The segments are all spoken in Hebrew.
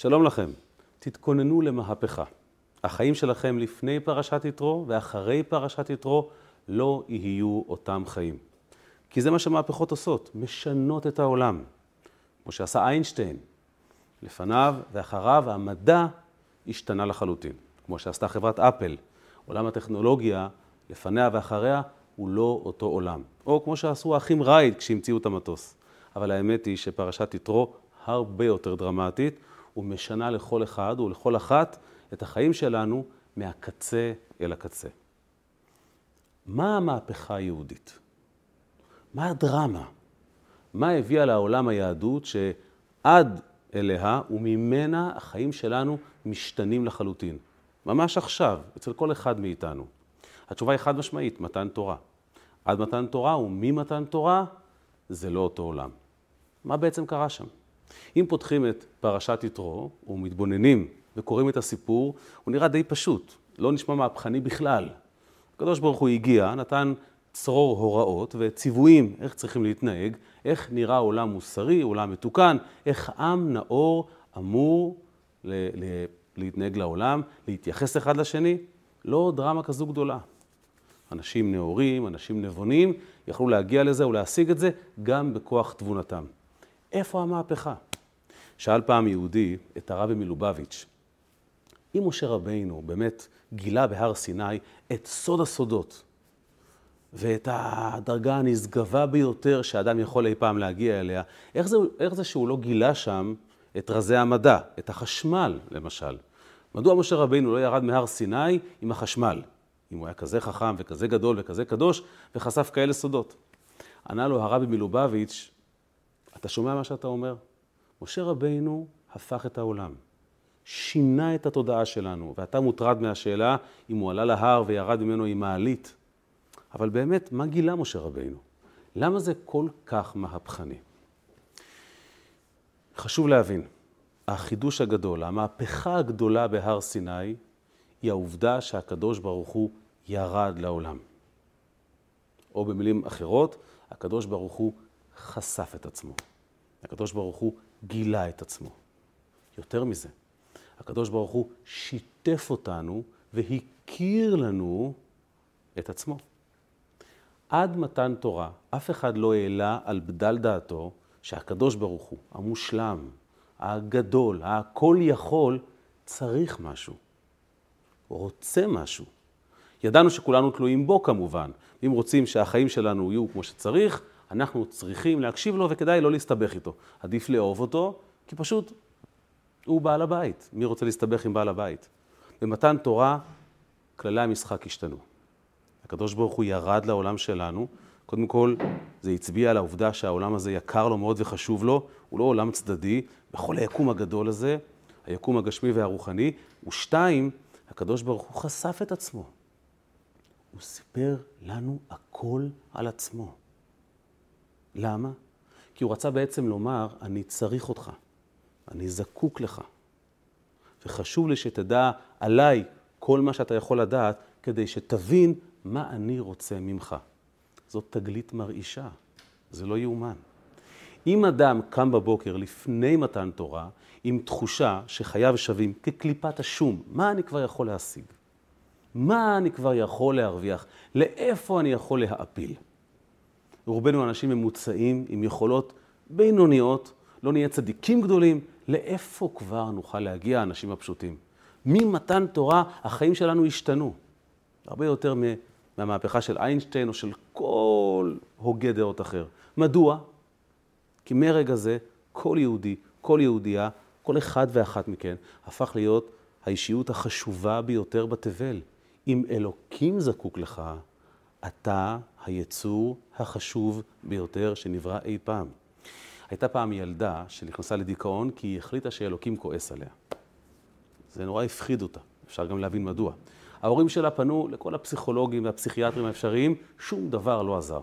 שלום לכם. תתכוננו למהפכה. החיים שלכם לפני פרשת יתרו ואחרי פרשת יתרו לא יהיו אותם חיים. כי זה מה שמהפכות עושות, משנות את העולם. כמו שעשה איינשטיין. לפניו ואחריו המדע השתנה לחלוטין. כמו שעשתה חברת אפל. עולם הטכנולוגיה, לפניה ואחריה, הוא לא אותו עולם. או כמו שעשו האחים רייד כשהמציאו את המטוס. אבל האמת היא שפרשת יתרו הרבה יותר דרמטית, ומשנה לכל אחד ולכל אחת את החיים שלנו מהקצה אל הקצה. מה המהפכה היהודית? מה הדרמה? מה הביאה לעולם היהדות שעד אליה וממנה החיים שלנו משתנים לחלוטין? ממש עכשיו, אצל כל אחד מאיתנו. התשובה היא חד משמעית, מתן תורה. עד מתן תורה וממתן תורה זה לא אותו עולם. מה בעצם קרה שם? אם פותחים את פרשת יתרו ומתבוננים וקוראים את הסיפור, הוא נראה די פשוט, לא נשמע מהפכני בכלל. הקדוש ברוך הוא הגיע, נתן צרור הוראות וציוויים איך צריכים להתנהג, איך נראה עולם מוסרי, עולם מתוקן, איך עם נאור אמור ל- ל- להתנהג לעולם, להתייחס אחד לשני. לא דרמה כזו גדולה. אנשים נאורים, אנשים נבונים, יכלו להגיע לזה ולהשיג את זה גם בכוח תבונתם. איפה המהפכה? שאל פעם יהודי את הרבי מלובביץ', אם משה רבינו באמת גילה בהר סיני את סוד הסודות ואת הדרגה הנשגבה ביותר שאדם יכול אי פעם להגיע אליה, איך זה, איך זה שהוא לא גילה שם את רזי המדע, את החשמל למשל? מדוע משה רבינו לא ירד מהר סיני עם החשמל, אם הוא היה כזה חכם וכזה גדול וכזה קדוש וחשף כאלה סודות? ענה לו הרבי מלובביץ', אתה שומע מה שאתה אומר? משה רבינו הפך את העולם, שינה את התודעה שלנו, ואתה מוטרד מהשאלה אם הוא עלה להר וירד ממנו עם מעלית. אבל באמת, מה גילה משה רבינו? למה זה כל כך מהפכני? חשוב להבין, החידוש הגדול, המהפכה הגדולה בהר סיני, היא העובדה שהקדוש ברוך הוא ירד לעולם. או במילים אחרות, הקדוש ברוך הוא חשף את עצמו. הקדוש ברוך הוא גילה את עצמו. יותר מזה, הקדוש ברוך הוא שיתף אותנו והכיר לנו את עצמו. עד מתן תורה, אף אחד לא העלה על בדל דעתו שהקדוש ברוך הוא, המושלם, הגדול, הכל יכול, צריך משהו. רוצה משהו. ידענו שכולנו תלויים בו כמובן. אם רוצים שהחיים שלנו יהיו כמו שצריך, אנחנו צריכים להקשיב לו וכדאי לא להסתבך איתו. עדיף לאהוב אותו, כי פשוט הוא בעל הבית. מי רוצה להסתבך עם בעל הבית? במתן תורה, כללי המשחק השתנו. הקדוש ברוך הוא ירד לעולם שלנו. קודם כל, זה הצביע על העובדה שהעולם הזה יקר לו מאוד וחשוב לו, הוא לא עולם צדדי, בכל היקום הגדול הזה, היקום הגשמי והרוחני. ושתיים, הקדוש ברוך הוא חשף את עצמו. הוא סיפר לנו הכל על עצמו. למה? כי הוא רצה בעצם לומר, אני צריך אותך, אני זקוק לך. וחשוב לי שתדע עליי כל מה שאתה יכול לדעת, כדי שתבין מה אני רוצה ממך. זאת תגלית מרעישה, זה לא יאומן. אם אדם קם בבוקר לפני מתן תורה, עם תחושה שחייו שווים כקליפת השום, מה אני כבר יכול להשיג? מה אני כבר יכול להרוויח? לאיפה אני יכול להעפיל? רובנו אנשים ממוצעים עם יכולות בינוניות, לא נהיה צדיקים גדולים, לאיפה כבר נוכל להגיע האנשים הפשוטים? ממתן תורה החיים שלנו השתנו. הרבה יותר מהמהפכה של איינשטיין או של כל הוגה דעות אחר. מדוע? כי מרגע זה כל יהודי, כל יהודייה, כל אחד ואחת מכן הפך להיות האישיות החשובה ביותר בתבל. אם אלוקים זקוק לך, אתה היצור החשוב ביותר שנברא אי פעם. הייתה פעם ילדה שנכנסה לדיכאון כי היא החליטה שאלוקים כועס עליה. זה נורא הפחיד אותה, אפשר גם להבין מדוע. ההורים שלה פנו לכל הפסיכולוגים והפסיכיאטרים האפשריים, שום דבר לא עזר.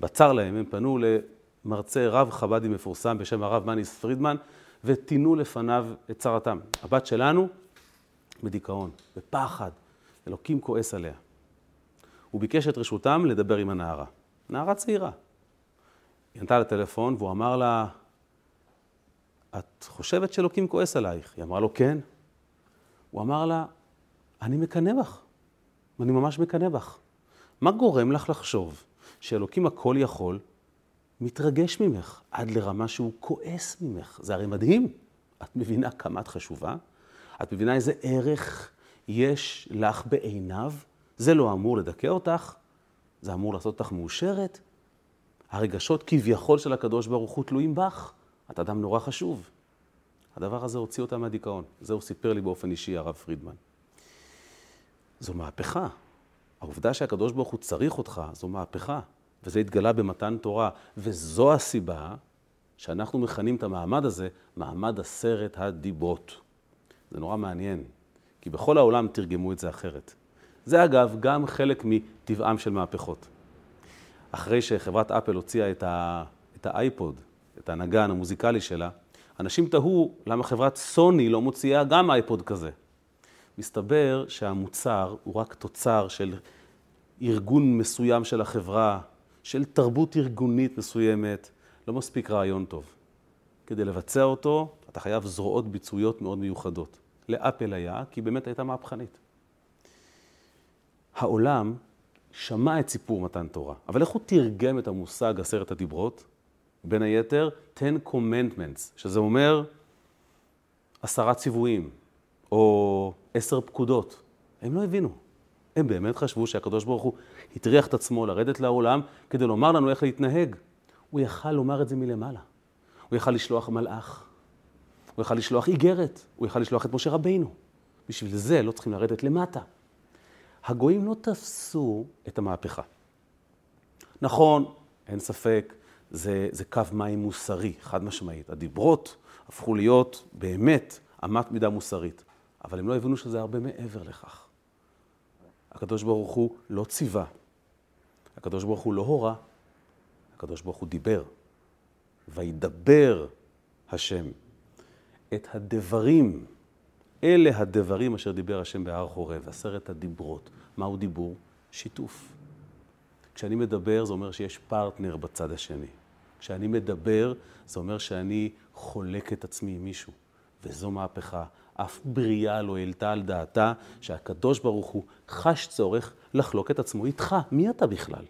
בצר להם הם פנו למרצה רב חב"די מפורסם בשם הרב מניס פרידמן, וטינו לפניו את צרתם. הבת שלנו בדיכאון, בפחד, אלוקים כועס עליה. הוא ביקש את רשותם לדבר עם הנערה. נערה צעירה. היא ענתה לטלפון והוא אמר לה, את חושבת שאלוקים כועס עלייך? היא אמרה לו, כן. הוא אמר לה, אני מקנא בך, אני ממש מקנא בך. מה גורם לך לחשוב שאלוקים הכל יכול מתרגש ממך עד לרמה שהוא כועס ממך? זה הרי מדהים. את מבינה כמה את חשובה? את מבינה איזה ערך יש לך בעיניו? זה לא אמור לדכא אותך, זה אמור לעשות אותך מאושרת. הרגשות כביכול של הקדוש ברוך הוא תלויים בך. את אדם נורא חשוב. הדבר הזה הוציא אותה מהדיכאון. זה הוא סיפר לי באופן אישי, הרב פרידמן. זו מהפכה. העובדה שהקדוש ברוך הוא צריך אותך, זו מהפכה. וזה התגלה במתן תורה. וזו הסיבה שאנחנו מכנים את המעמד הזה מעמד עשרת הדיברות. זה נורא מעניין, כי בכל העולם תרגמו את זה אחרת. זה אגב גם חלק מטבעם של מהפכות. אחרי שחברת אפל הוציאה את, ה... את האייפוד, את הנגן המוזיקלי שלה, אנשים תהו למה חברת סוני לא מוציאה גם אייפוד כזה. מסתבר שהמוצר הוא רק תוצר של ארגון מסוים של החברה, של תרבות ארגונית מסוימת, לא מספיק רעיון טוב. כדי לבצע אותו, אתה חייב זרועות ביצועיות מאוד מיוחדות. לאפל היה, כי באמת הייתה מהפכנית. העולם שמע את סיפור מתן תורה, אבל איך הוא תרגם את המושג עשרת הדיברות? בין היתר, Ten Commandments, שזה אומר עשרה ציוויים, או עשר פקודות. הם לא הבינו. הם באמת חשבו שהקדוש ברוך הוא הטריח את עצמו לרדת לעולם כדי לומר לנו איך להתנהג. הוא יכל לומר את זה מלמעלה. הוא יכל לשלוח מלאך, הוא יכל לשלוח איגרת, הוא יכל לשלוח את משה רבינו. בשביל זה לא צריכים לרדת למטה. הגויים לא תפסו את המהפכה. נכון, אין ספק, זה, זה קו מים מוסרי, חד משמעית. הדיברות הפכו להיות באמת אמת מידה מוסרית, אבל הם לא הבינו שזה הרבה מעבר לכך. הקדוש ברוך הוא לא ציווה, הקדוש ברוך הוא לא הורה, הקדוש ברוך הוא דיבר. וידבר השם את הדברים, אלה הדברים אשר דיבר השם בהר חורב, עשרת הדיברות. מהו דיבור? שיתוף. כשאני מדבר זה אומר שיש פרטנר בצד השני. כשאני מדבר זה אומר שאני חולק את עצמי עם מישהו. וזו מהפכה. אף בריאה לא העלתה על דעתה שהקדוש ברוך הוא חש צורך לחלוק את עצמו איתך. מי אתה בכלל?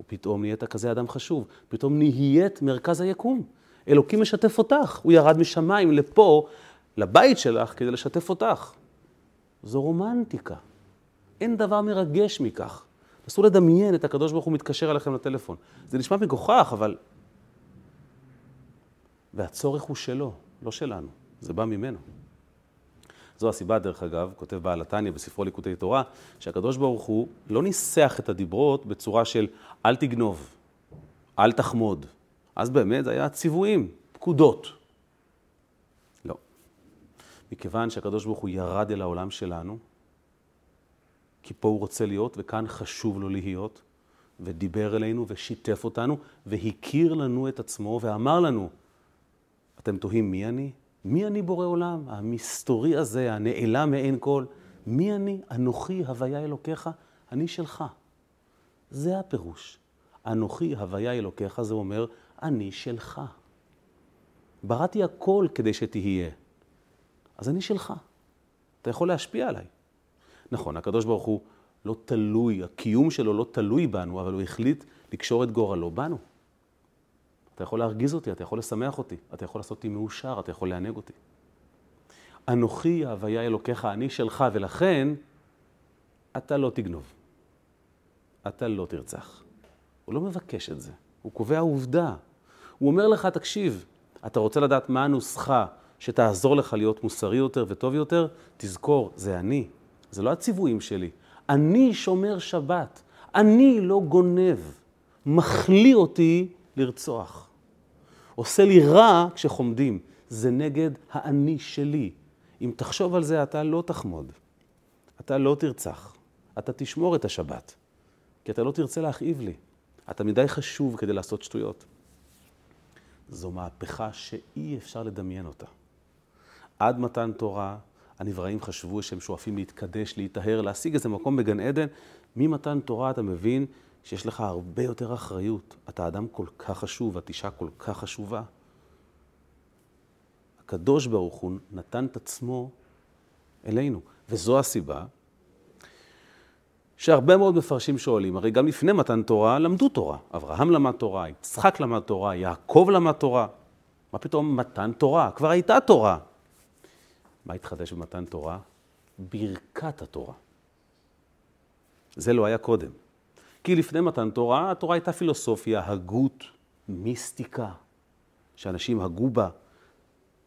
ופתאום נהיית כזה אדם חשוב. פתאום נהיית מרכז היקום. אלוקים משתף אותך. הוא ירד משמיים לפה, לבית שלך, כדי לשתף אותך. זו רומנטיקה. אין דבר מרגש מכך. נסו לדמיין את הקדוש ברוך הוא מתקשר אליכם לטלפון. זה נשמע מגוחך, אבל... והצורך הוא שלו, לא שלנו. זה בא ממנו. זו הסיבה, דרך אגב, כותב בעל התניא בספרו ליקוטי תורה, שהקדוש ברוך הוא לא ניסח את הדיברות בצורה של אל תגנוב, אל תחמוד. אז באמת זה היה ציוויים, פקודות. מכיוון שהקדוש ברוך הוא ירד אל העולם שלנו, כי פה הוא רוצה להיות וכאן חשוב לו להיות, ודיבר אלינו ושיתף אותנו והכיר לנו את עצמו ואמר לנו, אתם תוהים מי אני? מי אני בורא עולם? המסתורי הזה, הנעלם מעין כל. מי אני? אנוכי הוויה אלוקיך, אני שלך. זה הפירוש. אנוכי הוויה אלוקיך, זה אומר, אני שלך. בראתי הכל כדי שתהיה. אז אני שלך. אתה יכול להשפיע עליי. נכון, הקדוש ברוך הוא לא תלוי, הקיום שלו לא תלוי בנו, אבל הוא החליט לקשור את גורלו בנו. אתה יכול להרגיז אותי, אתה יכול לשמח אותי, אתה יכול לעשות אותי מאושר, אתה יכול לענג אותי. אנוכי ההוויה אלוקיך, אני שלך, ולכן אתה לא תגנוב. אתה לא תרצח. הוא לא מבקש את זה, הוא קובע עובדה. הוא אומר לך, תקשיב, אתה רוצה לדעת מה הנוסחה שתעזור לך להיות מוסרי יותר וטוב יותר? תזכור, זה אני, זה לא הציוויים שלי. אני שומר שבת, אני לא גונב, מחליא אותי לרצוח. עושה לי רע כשחומדים. זה נגד האני שלי. אם תחשוב על זה, אתה לא תחמוד. אתה לא תרצח. אתה תשמור את השבת. כי אתה לא תרצה להכאיב לי. אתה מדי חשוב כדי לעשות שטויות. זו מהפכה שאי אפשר לדמיין אותה. עד מתן תורה, הנבראים חשבו שהם שואפים להתקדש, להיטהר, להשיג איזה מקום בגן עדן. ממתן תורה אתה מבין שיש לך הרבה יותר אחריות. אתה אדם כל כך חשוב, את אישה כל כך חשובה. הקדוש ברוך הוא נתן את עצמו אלינו. וזו הסיבה שהרבה מאוד מפרשים שואלים, הרי גם לפני מתן תורה למדו תורה. אברהם למד תורה, יצחק למד תורה, יעקב למד תורה. מה פתאום מתן תורה? כבר הייתה תורה. מה התחדש במתן תורה? ברכת התורה. זה לא היה קודם. כי לפני מתן תורה, התורה הייתה פילוסופיה, הגות, מיסטיקה, שאנשים הגו בה.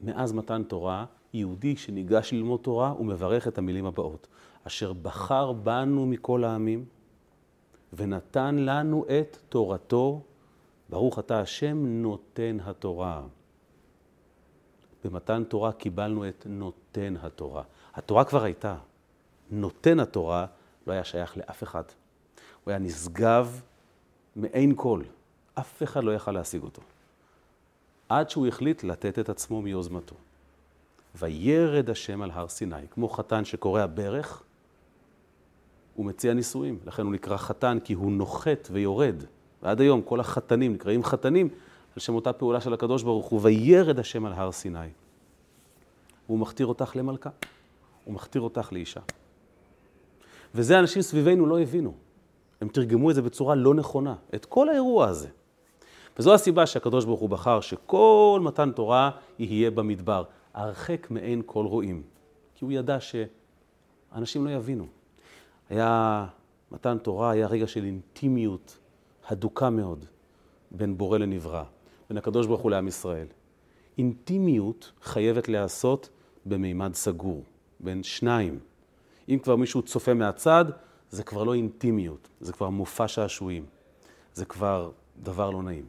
מאז מתן תורה, יהודי שניגש ללמוד תורה, הוא מברך את המילים הבאות: אשר בחר בנו מכל העמים, ונתן לנו את תורתו, ברוך אתה השם נותן התורה. במתן תורה קיבלנו את נותן התורה. התורה כבר הייתה. נותן התורה לא היה שייך לאף אחד. הוא היה נשגב מעין כל. אף אחד לא יכל להשיג אותו. עד שהוא החליט לתת את עצמו מיוזמתו. וירד השם על הר סיני, כמו חתן שקורע ברך, הוא מציע נישואים. לכן הוא נקרא חתן, כי הוא נוחת ויורד. ועד היום כל החתנים נקראים חתנים על שם אותה פעולה של הקדוש ברוך הוא, וירד השם על הר סיני. הוא מכתיר אותך למלכה, הוא מכתיר אותך לאישה. וזה אנשים סביבנו לא הבינו. הם תרגמו את זה בצורה לא נכונה, את כל האירוע הזה. וזו הסיבה שהקדוש ברוך הוא בחר שכל מתן תורה יהיה במדבר, הרחק מעין כל רועים. כי הוא ידע שאנשים לא יבינו. היה, מתן תורה היה רגע של אינטימיות הדוקה מאוד בין בורא לנברא, בין הקדוש ברוך הוא לעם ישראל. אינטימיות חייבת להיעשות במימד סגור, בין שניים. אם כבר מישהו צופה מהצד, זה כבר לא אינטימיות, זה כבר מופע שעשועים. זה כבר דבר לא נעים.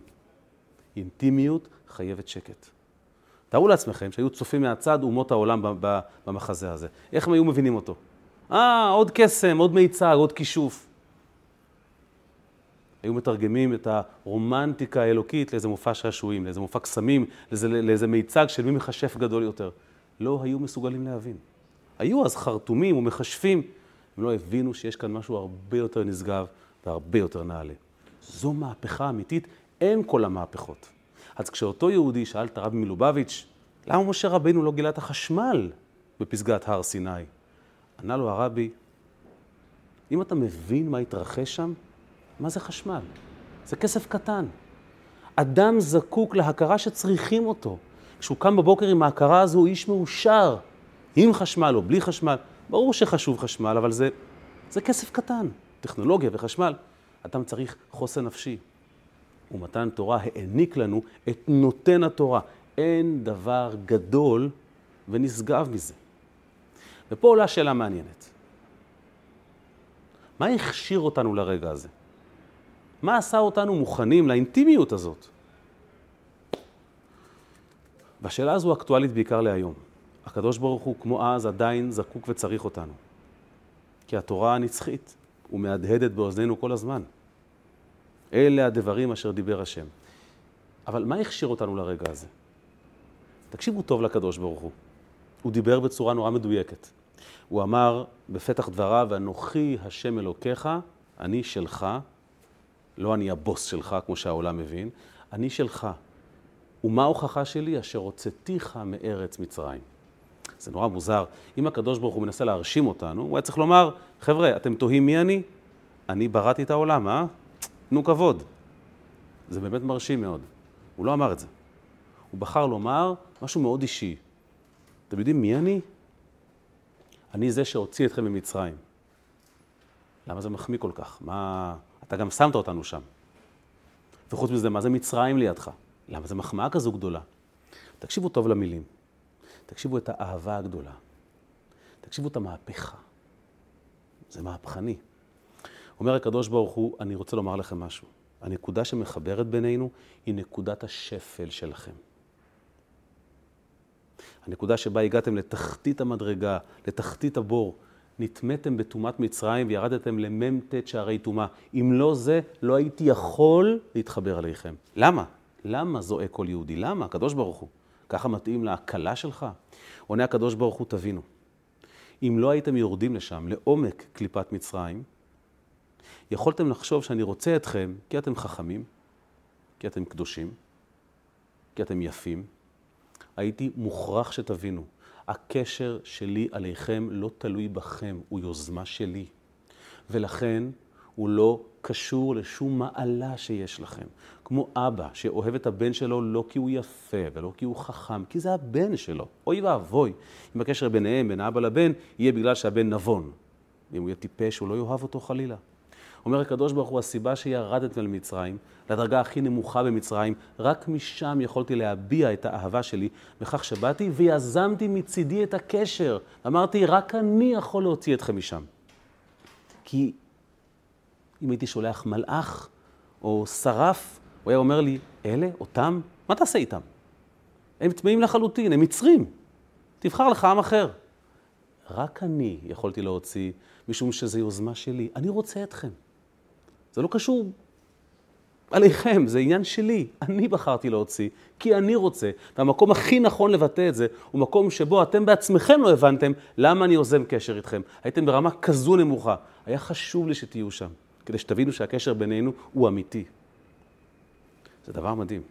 אינטימיות חייבת שקט. תארו לעצמכם שהיו צופים מהצד אומות העולם במחזה הזה. איך הם היו מבינים אותו? אה, עוד קסם, עוד מיצג, עוד כישוף. היו מתרגמים את הרומנטיקה האלוקית לאיזה מופע שעשועים, לאיזה מופע קסמים, לאיזה, לאיזה מיצג של מי מכשף גדול יותר. לא היו מסוגלים להבין. היו אז חרטומים ומכשפים, הם לא הבינו שיש כאן משהו הרבה יותר נשגב והרבה יותר נעלה. זו מהפכה אמיתית, אין כל המהפכות. אז כשאותו יהודי שאל את הרבי מלובביץ', למה משה רבינו לא גילה את החשמל בפסגת הר סיני? ענה לו הרבי, אם אתה מבין מה התרחש שם, מה זה חשמל? זה כסף קטן. אדם זקוק להכרה שצריכים אותו. כשהוא קם בבוקר עם ההכרה הזו, הוא איש מאושר. עם חשמל או בלי חשמל. ברור שחשוב חשמל, אבל זה, זה כסף קטן. טכנולוגיה וחשמל. אדם צריך חוסן נפשי. ומתן תורה העניק לנו את נותן התורה. אין דבר גדול ונשגב מזה. ופה עולה שאלה מעניינת. מה הכשיר אותנו לרגע הזה? מה עשה אותנו מוכנים לאינטימיות הזאת? והשאלה הזו אקטואלית בעיקר להיום. הקדוש ברוך הוא, כמו אז, עדיין זקוק וצריך אותנו. כי התורה הנצחית ומהדהדת באוזנינו כל הזמן. אלה הדברים אשר דיבר השם. אבל מה הכשיר אותנו לרגע הזה? תקשיבו טוב לקדוש ברוך הוא. הוא דיבר בצורה נורא מדויקת. הוא אמר בפתח דבריו, אנוכי השם אלוקיך, אני שלך, לא אני הבוס שלך, כמו שהעולם מבין, אני שלך. ומה ההוכחה שלי? אשר הוצאתיך מארץ מצרים. זה נורא מוזר. אם הקדוש ברוך הוא מנסה להרשים אותנו, הוא היה צריך לומר, חבר'ה, אתם תוהים מי אני? אני בראתי את העולם, אה? תנו כבוד. זה באמת מרשים מאוד. הוא לא אמר את זה. הוא בחר לומר משהו מאוד אישי. אתם יודעים מי אני? אני זה שהוציא אתכם ממצרים. למה זה מחמיא כל כך? מה... אתה גם שמת אותנו שם. וחוץ מזה, מה זה מצרים לידך? למה זה מחמאה כזו גדולה? תקשיבו טוב למילים. תקשיבו את האהבה הגדולה. תקשיבו את המהפכה. זה מהפכני. אומר הקדוש ברוך הוא, אני רוצה לומר לכם משהו. הנקודה שמחברת בינינו היא נקודת השפל שלכם. הנקודה שבה הגעתם לתחתית המדרגה, לתחתית הבור, נטמאתם בטומאת מצרים וירדתם למ"ט שערי טומאה. אם לא זה, לא הייתי יכול להתחבר עליכם. למה? למה זועק כל יהודי? למה? הקדוש ברוך הוא. ככה מתאים להקלה שלך? עונה הקדוש ברוך הוא, תבינו. אם לא הייתם יורדים לשם, לעומק קליפת מצרים, יכולתם לחשוב שאני רוצה אתכם כי אתם חכמים, כי אתם קדושים, כי אתם יפים, הייתי מוכרח שתבינו, הקשר שלי עליכם לא תלוי בכם, הוא יוזמה שלי. ולכן הוא לא קשור לשום מעלה שיש לכם. כמו אבא שאוהב את הבן שלו לא כי הוא יפה ולא כי הוא חכם, כי זה הבן שלו. אוי ואבוי אם הקשר ביניהם, בין האבא לבן, יהיה בגלל שהבן נבון. אם הוא יהיה טיפש, הוא לא יאהב אותו חלילה. אומר הקדוש ברוך הוא, הסיבה שירדתם למצרים, לדרגה הכי נמוכה במצרים, רק משם יכולתי להביע את האהבה שלי, בכך שבאתי ויזמתי מצידי את הקשר. אמרתי, רק אני יכול להוציא אתכם משם. כי אם הייתי שולח מלאך או שרף, הוא היה אומר לי, אלה, אותם, מה תעשה איתם? הם טמאים לחלוטין, הם מצרים. תבחר לך עם אחר. רק אני יכולתי להוציא, משום שזו יוזמה שלי. אני רוצה אתכם. זה לא קשור עליכם, זה עניין שלי. אני בחרתי להוציא, כי אני רוצה. והמקום הכי נכון לבטא את זה, הוא מקום שבו אתם בעצמכם לא הבנתם למה אני יוזם קשר איתכם. הייתם ברמה כזו נמוכה. היה חשוב לי שתהיו שם, כדי שתבינו שהקשר בינינו הוא אמיתי. זה דבר מדהים.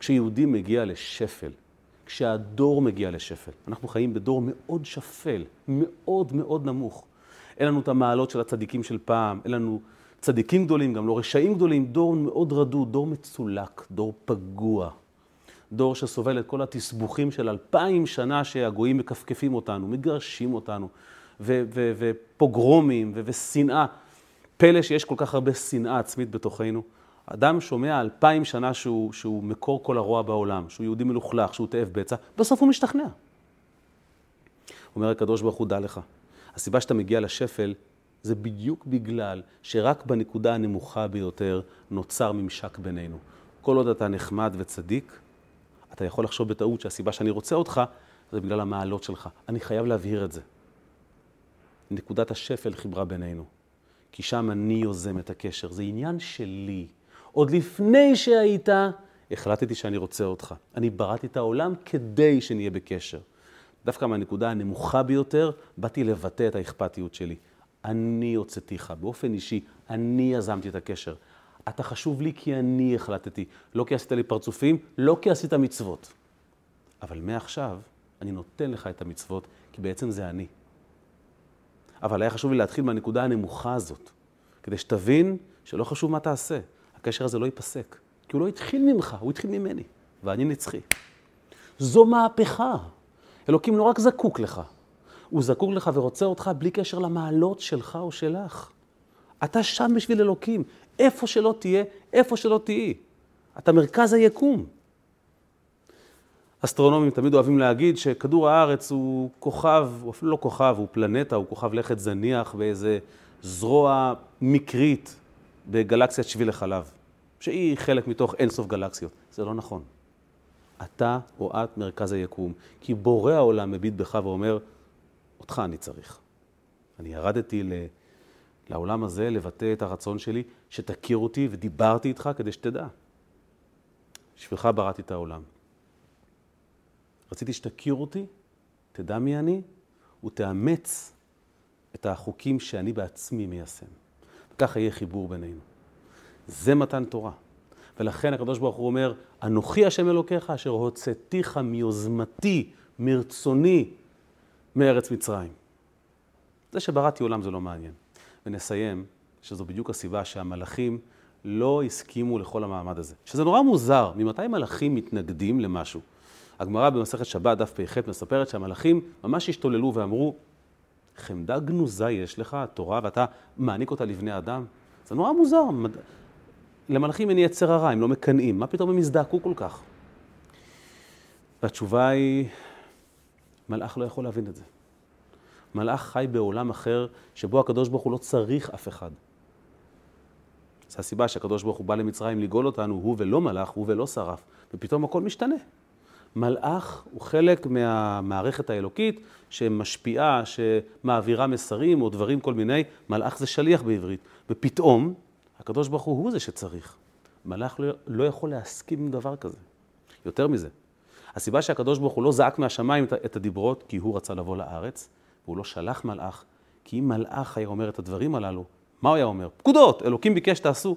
כשיהודי מגיע לשפל, כשהדור מגיע לשפל, אנחנו חיים בדור מאוד שפל, מאוד מאוד נמוך. אין לנו את המעלות של הצדיקים של פעם, אין לנו צדיקים גדולים, גם לא רשעים גדולים, דור מאוד רדוד, דור מצולק, דור פגוע. דור שסובל את כל התסבוכים של אלפיים שנה שהגויים מכפכפים אותנו, מגרשים אותנו, ופוגרומים ושנאה. פלא שיש כל כך הרבה שנאה עצמית בתוכנו. אדם שומע אלפיים שנה שהוא, שהוא מקור כל הרוע בעולם, שהוא יהודי מלוכלך, שהוא תאב בצע, בסוף הוא משתכנע. אומר הקדוש ברוך הוא, דע לך, הסיבה שאתה מגיע לשפל זה בדיוק בגלל שרק בנקודה הנמוכה ביותר נוצר ממשק בינינו. כל עוד אתה נחמד וצדיק, אתה יכול לחשוב בטעות שהסיבה שאני רוצה אותך זה בגלל המעלות שלך. אני חייב להבהיר את זה. נקודת השפל חיברה בינינו, כי שם אני יוזם את הקשר, זה עניין שלי. עוד לפני שהיית, החלטתי שאני רוצה אותך. אני בראתי את העולם כדי שנהיה בקשר. דווקא מהנקודה הנמוכה ביותר, באתי לבטא את האכפתיות שלי. אני הוצאתיך, באופן אישי, אני יזמתי את הקשר. אתה חשוב לי כי אני החלטתי, לא כי עשית לי פרצופים, לא כי עשית מצוות. אבל מעכשיו אני נותן לך את המצוות, כי בעצם זה אני. אבל היה חשוב לי להתחיל מהנקודה הנמוכה הזאת, כדי שתבין שלא חשוב מה תעשה, הקשר הזה לא ייפסק. כי הוא לא התחיל ממך, הוא התחיל ממני, ואני נצחי. זו מהפכה. אלוקים לא רק זקוק לך, הוא זקוק לך ורוצה אותך בלי קשר למעלות שלך או שלך. אתה שם בשביל אלוקים, איפה שלא תהיה, איפה שלא תהיי. אתה מרכז היקום. אסטרונומים תמיד אוהבים להגיד שכדור הארץ הוא כוכב, הוא אפילו לא כוכב, הוא פלנטה, הוא כוכב לכת זניח באיזה זרוע מקרית בגלקסיית שביל החלב, שהיא חלק מתוך אינסוף גלקסיות. זה לא נכון. אתה או את מרכז היקום, כי בורא העולם מביט בך ואומר, אותך אני צריך. אני ירדתי ל... לעולם הזה לבטא את הרצון שלי, שתכיר אותי ודיברתי איתך כדי שתדע. בשבילך בראתי את העולם. רציתי שתכיר אותי, תדע מי אני, ותאמץ את החוקים שאני בעצמי מיישם. וככה יהיה חיבור בינינו. זה מתן תורה. ולכן הקדוש ברוך הוא אומר, אנוכי השם אלוקיך אשר הוצאתיך מיוזמתי, מרצוני, מארץ מצרים. זה שבראתי עולם זה לא מעניין. ונסיים, שזו בדיוק הסיבה שהמלאכים לא הסכימו לכל המעמד הזה. שזה נורא מוזר, ממתי מלאכים מתנגדים למשהו? הגמרא במסכת שבת, דף פ"ח, מספרת שהמלאכים ממש השתוללו ואמרו, חמדה גנוזה יש לך, התורה, ואתה מעניק אותה לבני אדם? זה נורא מוזר. למלאכים אין יצר הרע, הם לא מקנאים. מה פתאום הם הזדעקו כל כך? והתשובה היא, מלאך לא יכול להבין את זה. מלאך חי בעולם אחר, שבו הקדוש ברוך הוא לא צריך אף אחד. זו הסיבה שהקדוש ברוך הוא בא למצרים לגאול אותנו, הוא ולא מלאך, הוא ולא שרף, ופתאום הכל משתנה. מלאך הוא חלק מהמערכת האלוקית שמשפיעה, שמעבירה מסרים או דברים כל מיני, מלאך זה שליח בעברית. ופתאום, הקדוש ברוך הוא הוא זה שצריך. מלאך לא, לא יכול להסכים עם דבר כזה. יותר מזה, הסיבה שהקדוש ברוך הוא לא זעק מהשמיים את הדיברות, כי הוא רצה לבוא לארץ, והוא לא שלח מלאך, כי אם מלאך היה אומר את הדברים הללו, מה הוא היה אומר? פקודות, אלוקים ביקש תעשו.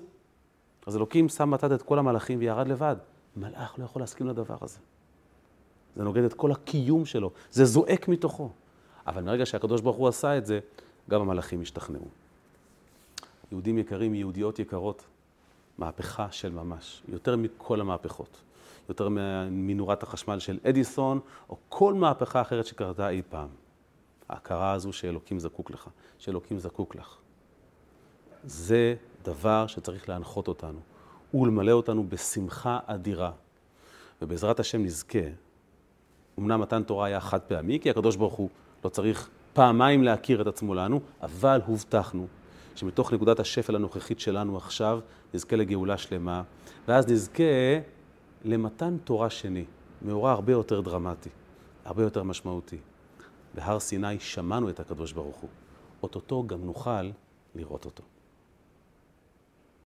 אז אלוקים שם בצד את כל המלאכים וירד לבד. מלאך לא יכול להסכים לדבר הזה. זה נוגד את כל הקיום שלו, זה זועק מתוכו. אבל מרגע שהקדוש ברוך הוא עשה את זה, גם המלאכים השתכנעו. יהודים יקרים, יהודיות יקרות, מהפכה של ממש, יותר מכל המהפכות. יותר מנורת החשמל של אדיסון, או כל מהפכה אחרת שקרתה אי פעם. ההכרה הזו שאלוקים זקוק לך, שאלוקים זקוק לך. זה דבר שצריך להנחות אותנו, ולמלא אותנו בשמחה אדירה. ובעזרת השם נזכה. אמנם מתן תורה היה חד פעמי, כי הקדוש ברוך הוא לא צריך פעמיים להכיר את עצמו לנו, אבל הובטחנו שמתוך נקודת השפל הנוכחית שלנו עכשיו, נזכה לגאולה שלמה, ואז נזכה למתן תורה שני, מאורע הרבה יותר דרמטי, הרבה יותר משמעותי. בהר סיני שמענו את הקדוש ברוך הוא, אוטוטו גם נוכל לראות אותו.